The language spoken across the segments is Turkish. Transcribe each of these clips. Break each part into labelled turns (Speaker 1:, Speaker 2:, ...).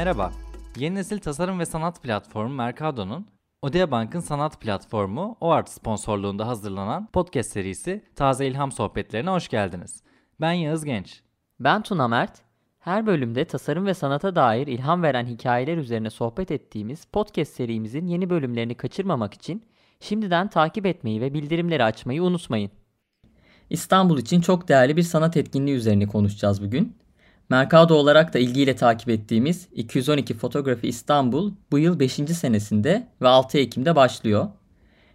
Speaker 1: Merhaba, yeni nesil tasarım ve sanat platformu Mercado'nun Odea Bank'ın sanat platformu OART sponsorluğunda hazırlanan podcast serisi Taze İlham Sohbetlerine hoş geldiniz. Ben Yağız Genç.
Speaker 2: Ben Tuna Mert. Her bölümde tasarım ve sanata dair ilham veren hikayeler üzerine sohbet ettiğimiz podcast serimizin yeni bölümlerini kaçırmamak için şimdiden takip etmeyi ve bildirimleri açmayı unutmayın. İstanbul için çok değerli bir sanat etkinliği üzerine konuşacağız bugün. Mercado olarak da ilgiyle takip ettiğimiz 212 Fotografi İstanbul bu yıl 5. senesinde ve 6 Ekim'de başlıyor.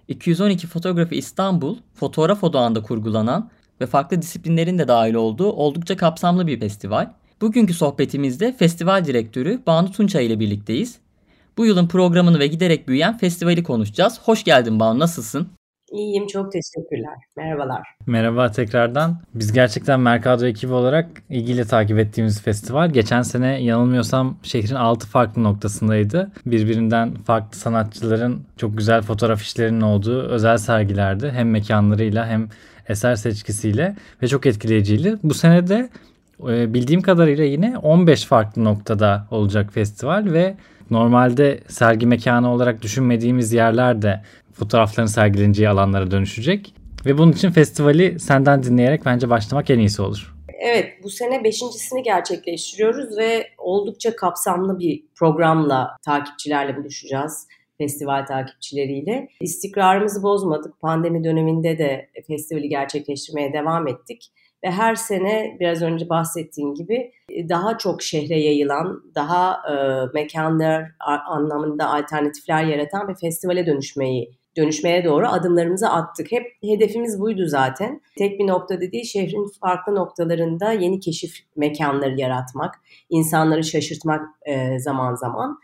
Speaker 2: 212 Fotografi İstanbul, fotoğraf odağında kurgulanan ve farklı disiplinlerin de dahil olduğu oldukça kapsamlı bir festival. Bugünkü sohbetimizde festival direktörü Banu Tunça ile birlikteyiz. Bu yılın programını ve giderek büyüyen festivali konuşacağız. Hoş geldin Banu, nasılsın?
Speaker 3: İyiyim, çok teşekkürler. Merhabalar.
Speaker 1: Merhaba tekrardan. Biz gerçekten Mercado ekibi olarak ilgiyle takip ettiğimiz festival. Geçen sene yanılmıyorsam şehrin 6 farklı noktasındaydı. Birbirinden farklı sanatçıların çok güzel fotoğraf işlerinin olduğu özel sergilerdi. Hem mekanlarıyla hem eser seçkisiyle ve çok etkileyiciydi. Bu sene de e, bildiğim kadarıyla yine 15 farklı noktada olacak festival ve normalde sergi mekanı olarak düşünmediğimiz yerlerde fotoğrafların sergileneceği alanlara dönüşecek. Ve bunun için festivali senden dinleyerek bence başlamak en iyisi olur.
Speaker 3: Evet bu sene beşincisini gerçekleştiriyoruz ve oldukça kapsamlı bir programla takipçilerle buluşacağız festival takipçileriyle. İstikrarımızı bozmadık. Pandemi döneminde de festivali gerçekleştirmeye devam ettik. Ve her sene biraz önce bahsettiğim gibi daha çok şehre yayılan, daha e, mekanlar anlamında alternatifler yaratan bir festivale dönüşmeyi dönüşmeye doğru adımlarımızı attık. Hep hedefimiz buydu zaten. Tek bir nokta dediği şehrin farklı noktalarında yeni keşif mekanları yaratmak, insanları şaşırtmak e, zaman zaman.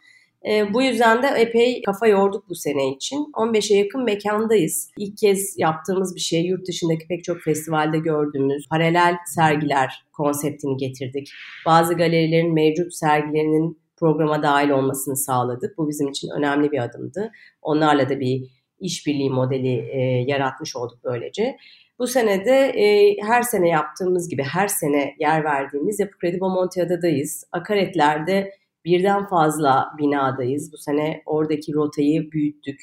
Speaker 3: E, bu yüzden de epey kafa yorduk bu sene için. 15'e yakın mekandayız. İlk kez yaptığımız bir şey yurt dışındaki pek çok festivalde gördüğümüz paralel sergiler konseptini getirdik. Bazı galerilerin mevcut sergilerinin programa dahil olmasını sağladık. Bu bizim için önemli bir adımdı. Onlarla da bir işbirliği modeli e, yaratmış olduk böylece. Bu sene de e, her sene yaptığımız gibi her sene yer verdiğimiz Yapı Kredi Bomontiada'dayız. Akaretler'de birden fazla binadayız. Bu sene oradaki rotayı büyüttük,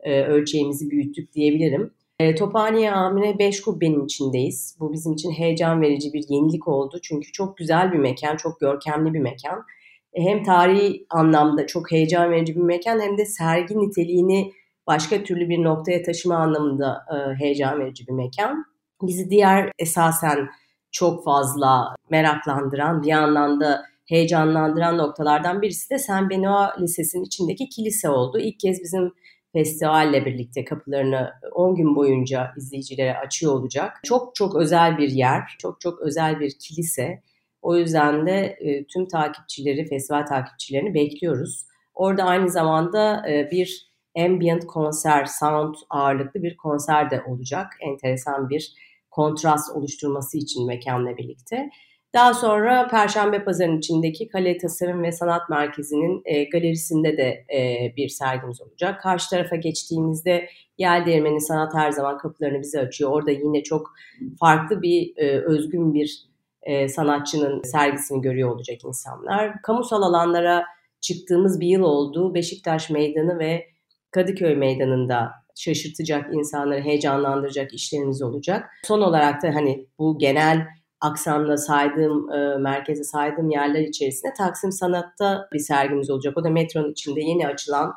Speaker 3: e, ölçeğimizi büyüttük diyebilirim. E, Tophaniye Amine 5 kubbenin içindeyiz. Bu bizim için heyecan verici bir yenilik oldu. Çünkü çok güzel bir mekan, çok görkemli bir mekan. E, hem tarihi anlamda çok heyecan verici bir mekan hem de sergi niteliğini başka türlü bir noktaya taşıma anlamında e, heyecan verici bir mekan. Bizi diğer esasen çok fazla meraklandıran, bir yandan da heyecanlandıran noktalardan birisi de Saint Benoît Lisesi'nin içindeki kilise oldu. İlk kez bizim festivalle birlikte kapılarını 10 gün boyunca izleyicilere açıyor olacak. Çok çok özel bir yer, çok çok özel bir kilise. O yüzden de e, tüm takipçileri, festival takipçilerini bekliyoruz. Orada aynı zamanda e, bir ambient konser, sound ağırlıklı bir konser de olacak. Enteresan bir kontrast oluşturması için mekanla birlikte. Daha sonra Perşembe Pazarı'nın içindeki Kale Tasarım ve Sanat Merkezi'nin e, galerisinde de e, bir sergimiz olacak. Karşı tarafa geçtiğimizde Yel Değirmeni Sanat her zaman kapılarını bize açıyor. Orada yine çok farklı bir, e, özgün bir e, sanatçının sergisini görüyor olacak insanlar. Kamusal alanlara çıktığımız bir yıl oldu. Beşiktaş Meydanı ve Kadıköy Meydanı'nda şaşırtacak insanları heyecanlandıracak işlerimiz olacak. Son olarak da hani bu genel aksamda saydığım, e, merkeze saydığım yerler içerisinde Taksim Sanat'ta bir sergimiz olacak. O da metronun içinde yeni açılan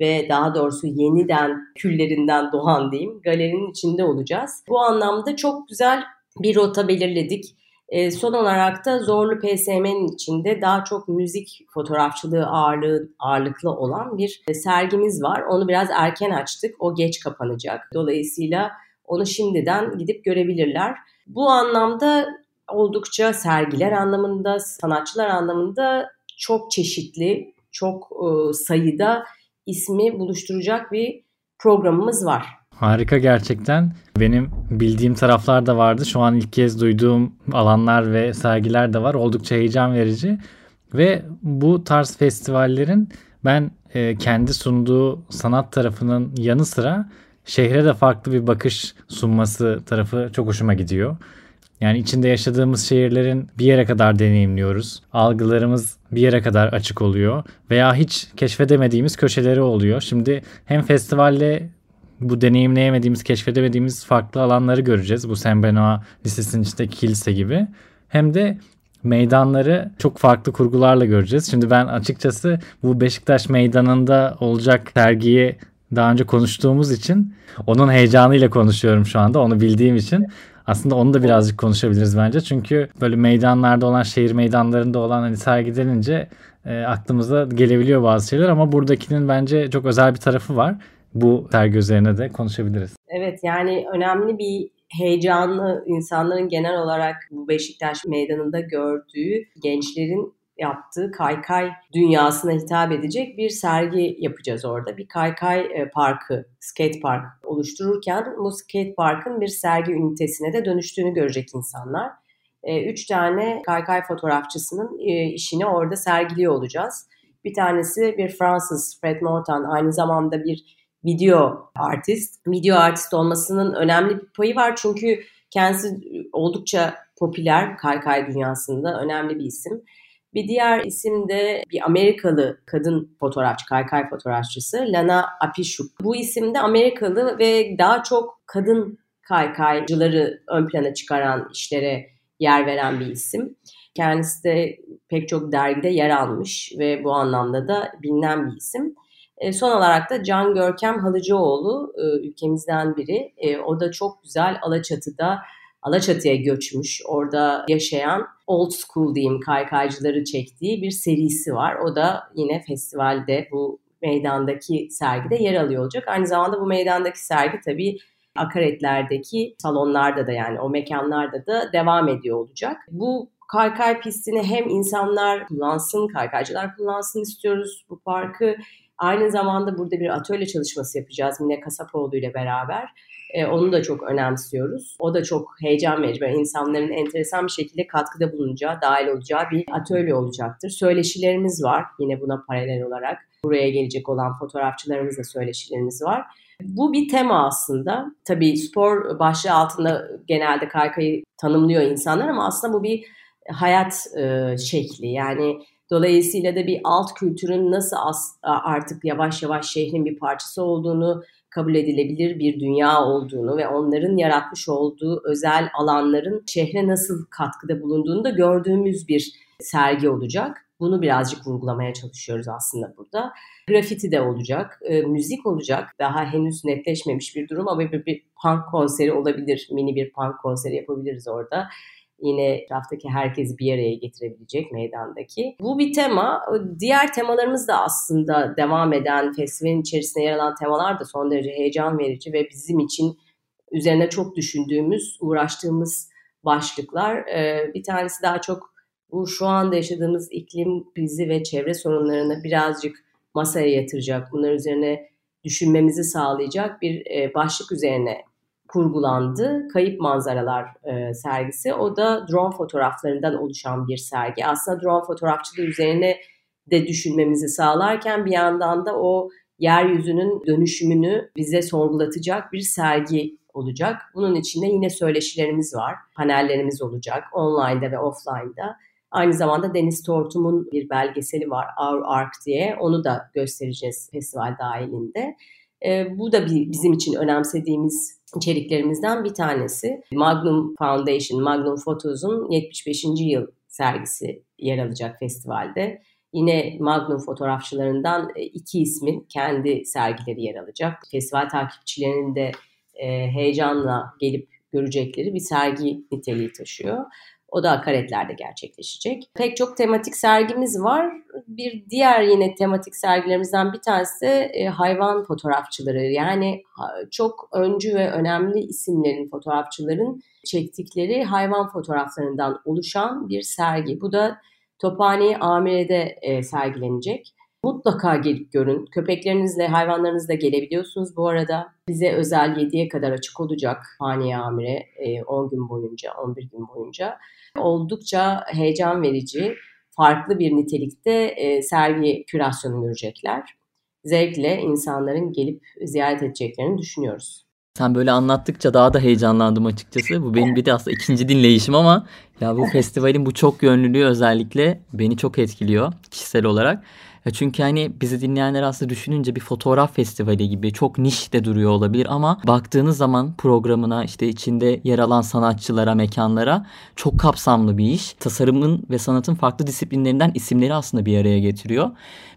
Speaker 3: ve daha doğrusu yeniden küllerinden doğan diyeyim galerinin içinde olacağız. Bu anlamda çok güzel bir rota belirledik. E, son olarak da Zorlu PSM'nin içinde daha çok müzik fotoğrafçılığı ağırlığı, ağırlıklı olan bir e, sergimiz var. Onu biraz erken açtık. O geç kapanacak. Dolayısıyla onu şimdiden gidip görebilirler. Bu anlamda oldukça sergiler anlamında, sanatçılar anlamında çok çeşitli, çok e, sayıda ismi buluşturacak bir programımız var.
Speaker 1: Harika gerçekten. Benim bildiğim taraflar da vardı. Şu an ilk kez duyduğum alanlar ve sergiler de var. Oldukça heyecan verici. Ve bu tarz festivallerin ben e, kendi sunduğu sanat tarafının yanı sıra şehre de farklı bir bakış sunması tarafı çok hoşuma gidiyor. Yani içinde yaşadığımız şehirlerin bir yere kadar deneyimliyoruz. Algılarımız bir yere kadar açık oluyor veya hiç keşfedemediğimiz köşeleri oluyor. Şimdi hem festivalle bu deneyimleyemediğimiz, keşfedemediğimiz farklı alanları göreceğiz. Bu Saint Benoît Lisesi'nin içindeki kilise gibi. Hem de meydanları çok farklı kurgularla göreceğiz. Şimdi ben açıkçası bu Beşiktaş meydanında olacak sergiyi daha önce konuştuğumuz için onun heyecanıyla konuşuyorum şu anda. Onu bildiğim için. Aslında onu da birazcık konuşabiliriz bence. Çünkü böyle meydanlarda olan, şehir meydanlarında olan hani sergi denince e, aklımıza gelebiliyor bazı şeyler ama buradakinin bence çok özel bir tarafı var. Bu sergi üzerine de konuşabiliriz.
Speaker 3: Evet yani önemli bir heyecanlı insanların genel olarak bu Beşiktaş meydanında gördüğü gençlerin yaptığı kaykay dünyasına hitap edecek bir sergi yapacağız orada. Bir kaykay e, parkı, skate park oluştururken bu skate parkın bir sergi ünitesine de dönüştüğünü görecek insanlar. E, üç tane kaykay fotoğrafçısının e, işini orada sergiliyor olacağız. Bir tanesi bir Fransız Fred Mortan, aynı zamanda bir video artist. Video artist olmasının önemli bir payı var çünkü kendisi oldukça popüler kaykay dünyasında önemli bir isim. Bir diğer isim de bir Amerikalı kadın fotoğrafçı, kaykay fotoğrafçısı Lana Apishuk. Bu isim de Amerikalı ve daha çok kadın kaykaycıları ön plana çıkaran işlere yer veren bir isim. Kendisi de pek çok dergide yer almış ve bu anlamda da bilinen bir isim. E, son olarak da Can Görkem Halıcıoğlu e, ülkemizden biri. E, o da çok güzel Alaçatı'da Alaçatı'ya göçmüş. Orada yaşayan old school diyeyim kaykaycıları çektiği bir serisi var. O da yine festivalde bu meydandaki sergide yer alıyor olacak. Aynı zamanda bu meydandaki sergi tabii akaretlerdeki salonlarda da yani o mekanlarda da devam ediyor olacak. Bu kaykay pistini hem insanlar kullansın, kaykaycılar kullansın istiyoruz bu parkı. Aynı zamanda burada bir atölye çalışması yapacağız Mine Kasapoğlu ile beraber. E, onu da çok önemsiyoruz. O da çok heyecan verici. Böyle insanların enteresan bir şekilde katkıda bulunacağı, dahil olacağı bir atölye olacaktır. Söyleşilerimiz var yine buna paralel olarak. Buraya gelecek olan fotoğrafçılarımızla söyleşilerimiz var. Bu bir tema aslında. Tabii spor başlığı altında genelde kaykayı tanımlıyor insanlar ama aslında bu bir hayat e, şekli. Yani dolayısıyla da bir alt kültürün nasıl as, artık yavaş yavaş şehrin bir parçası olduğunu, kabul edilebilir bir dünya olduğunu ve onların yaratmış olduğu özel alanların şehre nasıl katkıda bulunduğunu da gördüğümüz bir sergi olacak. Bunu birazcık vurgulamaya çalışıyoruz aslında burada. Grafiti de olacak, e, müzik olacak. Daha henüz netleşmemiş bir durum ama bir, bir punk konseri olabilir. Mini bir punk konseri yapabiliriz orada yine etraftaki herkes bir araya getirebilecek meydandaki. Bu bir tema. Diğer temalarımız da aslında devam eden festivalin içerisinde yer alan temalar da son derece heyecan verici ve bizim için üzerine çok düşündüğümüz, uğraştığımız başlıklar. Ee, bir tanesi daha çok bu şu anda yaşadığımız iklim krizi ve çevre sorunlarını birazcık masaya yatıracak, bunlar üzerine düşünmemizi sağlayacak bir e, başlık üzerine kurgulandı. Kayıp Manzaralar e, sergisi. O da drone fotoğraflarından oluşan bir sergi. Aslında drone fotoğrafçılığı üzerine de düşünmemizi sağlarken bir yandan da o yeryüzünün dönüşümünü bize sorgulatacak bir sergi olacak. Bunun içinde yine söyleşilerimiz var, panellerimiz olacak online'da ve offline'da. Aynı zamanda Deniz Tortum'un bir belgeseli var Our Ark diye. Onu da göstereceğiz festival dahilinde. E, bu da bir, bizim için önemsediğimiz içeriklerimizden bir tanesi. Magnum Foundation, Magnum Photos'un 75. yıl sergisi yer alacak festivalde. Yine Magnum fotoğrafçılarından e, iki ismin kendi sergileri yer alacak. Festival takipçilerinin de e, heyecanla gelip görecekleri bir sergi niteliği taşıyor. O da akaretlerde gerçekleşecek. Pek çok tematik sergimiz var. Bir diğer yine tematik sergilerimizden bir tanesi e, hayvan fotoğrafçıları. Yani çok öncü ve önemli isimlerin, fotoğrafçıların çektikleri hayvan fotoğraflarından oluşan bir sergi. Bu da Tophane Amire'de e, sergilenecek. Mutlaka gelip görün. Köpeklerinizle, hayvanlarınızla gelebiliyorsunuz bu arada. Bize özel 7'ye kadar açık olacak Haniye Amire 10 gün boyunca, 11 gün boyunca. Oldukça heyecan verici, farklı bir nitelikte e, sergi kürasyonu görecekler. Zevkle insanların gelip ziyaret edeceklerini düşünüyoruz.
Speaker 2: Sen böyle anlattıkça daha da heyecanlandım açıkçası. Bu benim bir de aslında ikinci dinleyişim ama ya bu festivalin bu çok yönlülüğü özellikle beni çok etkiliyor kişisel olarak. Ya çünkü hani bizi dinleyenler aslında düşününce bir fotoğraf festivali gibi çok niş de duruyor olabilir ama baktığınız zaman programına işte içinde yer alan sanatçılara, mekanlara çok kapsamlı bir iş. Tasarımın ve sanatın farklı disiplinlerinden isimleri aslında bir araya getiriyor.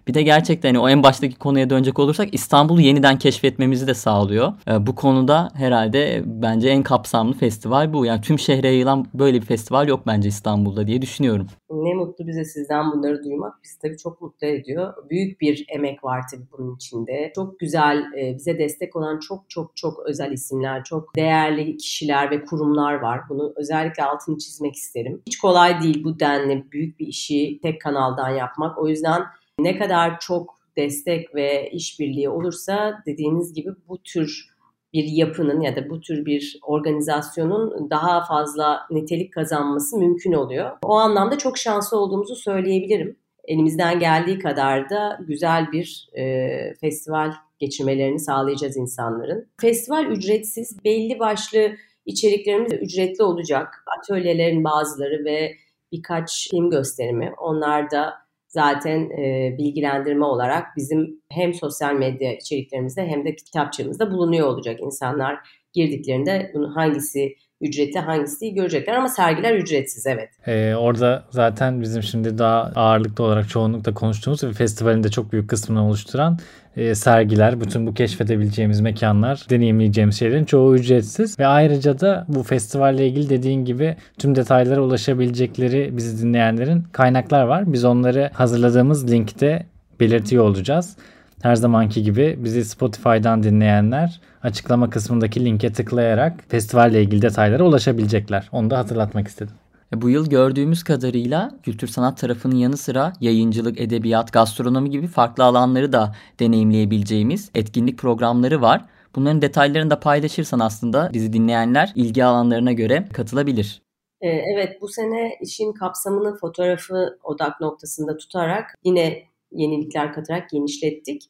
Speaker 2: Bir de gerçekten hani o en baştaki konuya dönecek olursak İstanbul'u yeniden keşfetmemizi de sağlıyor. E, bu konuda herhalde bence en kapsamlı festival bu. Yani tüm şehre yayılan böyle bir festival yok bence İstanbul'da diye düşünüyorum.
Speaker 3: Ne mutlu bize sizden bunları duymak. Bizi tabii çok mutlu ediyor. Büyük bir emek var tabii bunun içinde. Çok güzel, e, bize destek olan çok çok çok özel isimler, çok değerli kişiler ve kurumlar var. Bunu özellikle altını çizmek isterim. Hiç kolay değil bu denli büyük bir işi tek kanaldan yapmak. O yüzden ne kadar çok destek ve işbirliği olursa dediğiniz gibi bu tür bir yapının ya da bu tür bir organizasyonun daha fazla nitelik kazanması mümkün oluyor. O anlamda çok şanslı olduğumuzu söyleyebilirim. Elimizden geldiği kadar da güzel bir e, festival geçirmelerini sağlayacağız insanların. Festival ücretsiz, belli başlı içeriklerimiz ücretli olacak. Atölyelerin bazıları ve birkaç film gösterimi. Onlar da zaten e, bilgilendirme olarak bizim hem sosyal medya içeriklerimizde hem de kitapçığımızda bulunuyor olacak. İnsanlar girdiklerinde bunu hangisi ücretli hangisi görecekler ama sergiler ücretsiz evet.
Speaker 1: Ee, orada zaten bizim şimdi daha ağırlıklı olarak çoğunlukla konuştuğumuz ve festivalin de çok büyük kısmını oluşturan e, sergiler, bütün bu keşfedebileceğimiz mekanlar, deneyimleyeceğimiz şeylerin çoğu ücretsiz ve ayrıca da bu festivalle ilgili dediğin gibi tüm detaylara ulaşabilecekleri bizi dinleyenlerin kaynaklar var. Biz onları hazırladığımız linkte belirtiyor olacağız. Her zamanki gibi bizi Spotify'dan dinleyenler açıklama kısmındaki linke tıklayarak festivalle ilgili detaylara ulaşabilecekler. Onu da hatırlatmak istedim.
Speaker 2: E, bu yıl gördüğümüz kadarıyla kültür sanat tarafının yanı sıra yayıncılık, edebiyat, gastronomi gibi farklı alanları da deneyimleyebileceğimiz etkinlik programları var. Bunların detaylarını da paylaşırsan aslında bizi dinleyenler ilgi alanlarına göre katılabilir.
Speaker 3: E, evet bu sene işin kapsamını fotoğrafı odak noktasında tutarak yine yenilikler katarak genişlettik.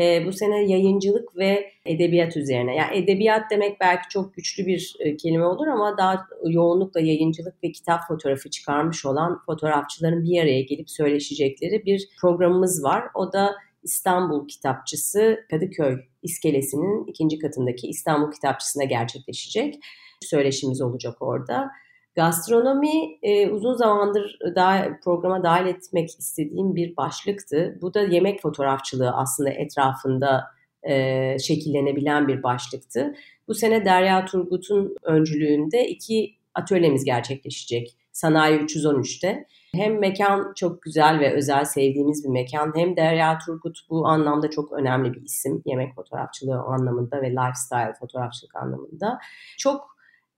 Speaker 3: E, bu sene yayıncılık ve edebiyat üzerine. Yani edebiyat demek belki çok güçlü bir e, kelime olur ama daha yoğunlukla yayıncılık ve kitap fotoğrafı çıkarmış olan fotoğrafçıların bir araya gelip söyleşecekleri bir programımız var. O da İstanbul Kitapçısı Kadıköy iskelesinin ikinci katındaki İstanbul Kitapçısı'na gerçekleşecek. Söyleşimiz olacak orada. Gastronomi e, uzun zamandır daha programa dahil etmek istediğim bir başlıktı. Bu da yemek fotoğrafçılığı aslında etrafında e, şekillenebilen bir başlıktı. Bu sene Derya Turgut'un öncülüğünde iki atölyemiz gerçekleşecek. Sanayi 313'te. Hem mekan çok güzel ve özel sevdiğimiz bir mekan hem Derya Turgut bu anlamda çok önemli bir isim. Yemek fotoğrafçılığı anlamında ve lifestyle fotoğrafçılık anlamında. Çok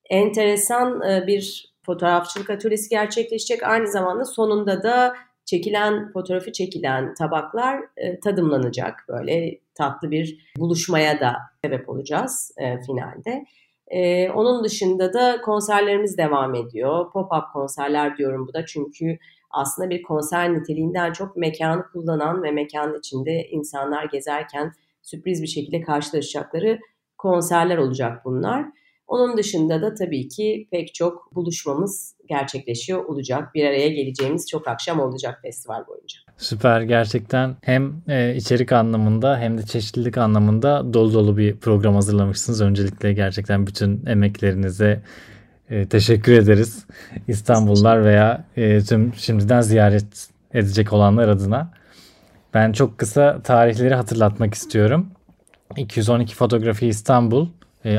Speaker 3: enteresan e, bir fotoğrafçılık atölyesi gerçekleşecek. Aynı zamanda sonunda da çekilen fotoğrafı çekilen tabaklar e, tadımlanacak. Böyle tatlı bir buluşmaya da sebep olacağız e, finalde. Onun dışında da konserlerimiz devam ediyor. Pop-up konserler diyorum bu da çünkü aslında bir konser niteliğinden çok mekanı kullanan ve mekanın içinde insanlar gezerken sürpriz bir şekilde karşılaşacakları konserler olacak bunlar. Onun dışında da tabii ki pek çok buluşmamız gerçekleşiyor olacak. Bir araya geleceğimiz çok akşam olacak festival boyunca.
Speaker 1: Süper gerçekten hem e, içerik anlamında hem de çeşitlilik anlamında dolu dolu bir program hazırlamışsınız. Öncelikle gerçekten bütün emeklerinize e, teşekkür ederiz. İstanbullular veya e, tüm şimdiden ziyaret edecek olanlar adına. Ben çok kısa tarihleri hatırlatmak istiyorum. 212 Fotoğrafi İstanbul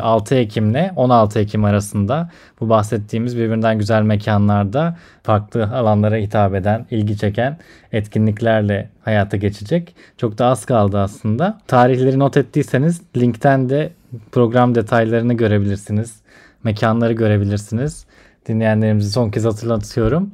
Speaker 1: 6 ee, Ekim ile 16 Ekim arasında bu bahsettiğimiz birbirinden güzel mekanlarda farklı alanlara hitap eden, ilgi çeken etkinliklerle hayata geçecek. Çok da az kaldı aslında. Tarihleri not ettiyseniz linkten de program detaylarını görebilirsiniz. Mekanları görebilirsiniz. Dinleyenlerimizi son kez hatırlatıyorum.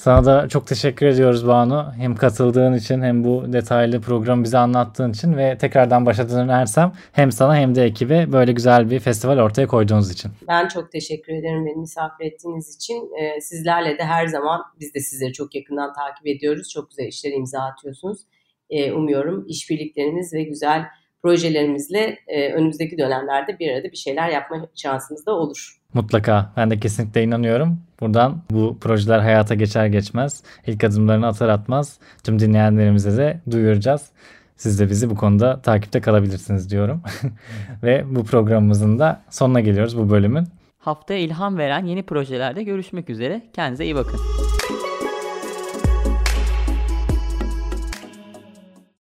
Speaker 1: Sana da çok teşekkür ediyoruz Banu. Hem katıldığın için hem bu detaylı programı bize anlattığın için ve tekrardan başa dönersem hem sana hem de ekibe böyle güzel bir festival ortaya koyduğunuz için.
Speaker 3: Ben çok teşekkür ederim beni misafir ettiğiniz için. Ee, sizlerle de her zaman biz de sizleri çok yakından takip ediyoruz. Çok güzel işler imza atıyorsunuz. Ee, umuyorum işbirliklerimiz ve güzel projelerimizle e, önümüzdeki dönemlerde bir arada bir şeyler yapma şansımız da olur.
Speaker 1: Mutlaka. Ben de kesinlikle inanıyorum. Buradan bu projeler hayata geçer geçmez ilk adımlarını atar atmaz tüm dinleyenlerimize de duyuracağız. Siz de bizi bu konuda takipte kalabilirsiniz diyorum. Ve bu programımızın da sonuna geliyoruz bu bölümün.
Speaker 2: Haftaya ilham veren yeni projelerde görüşmek üzere. Kendinize iyi bakın.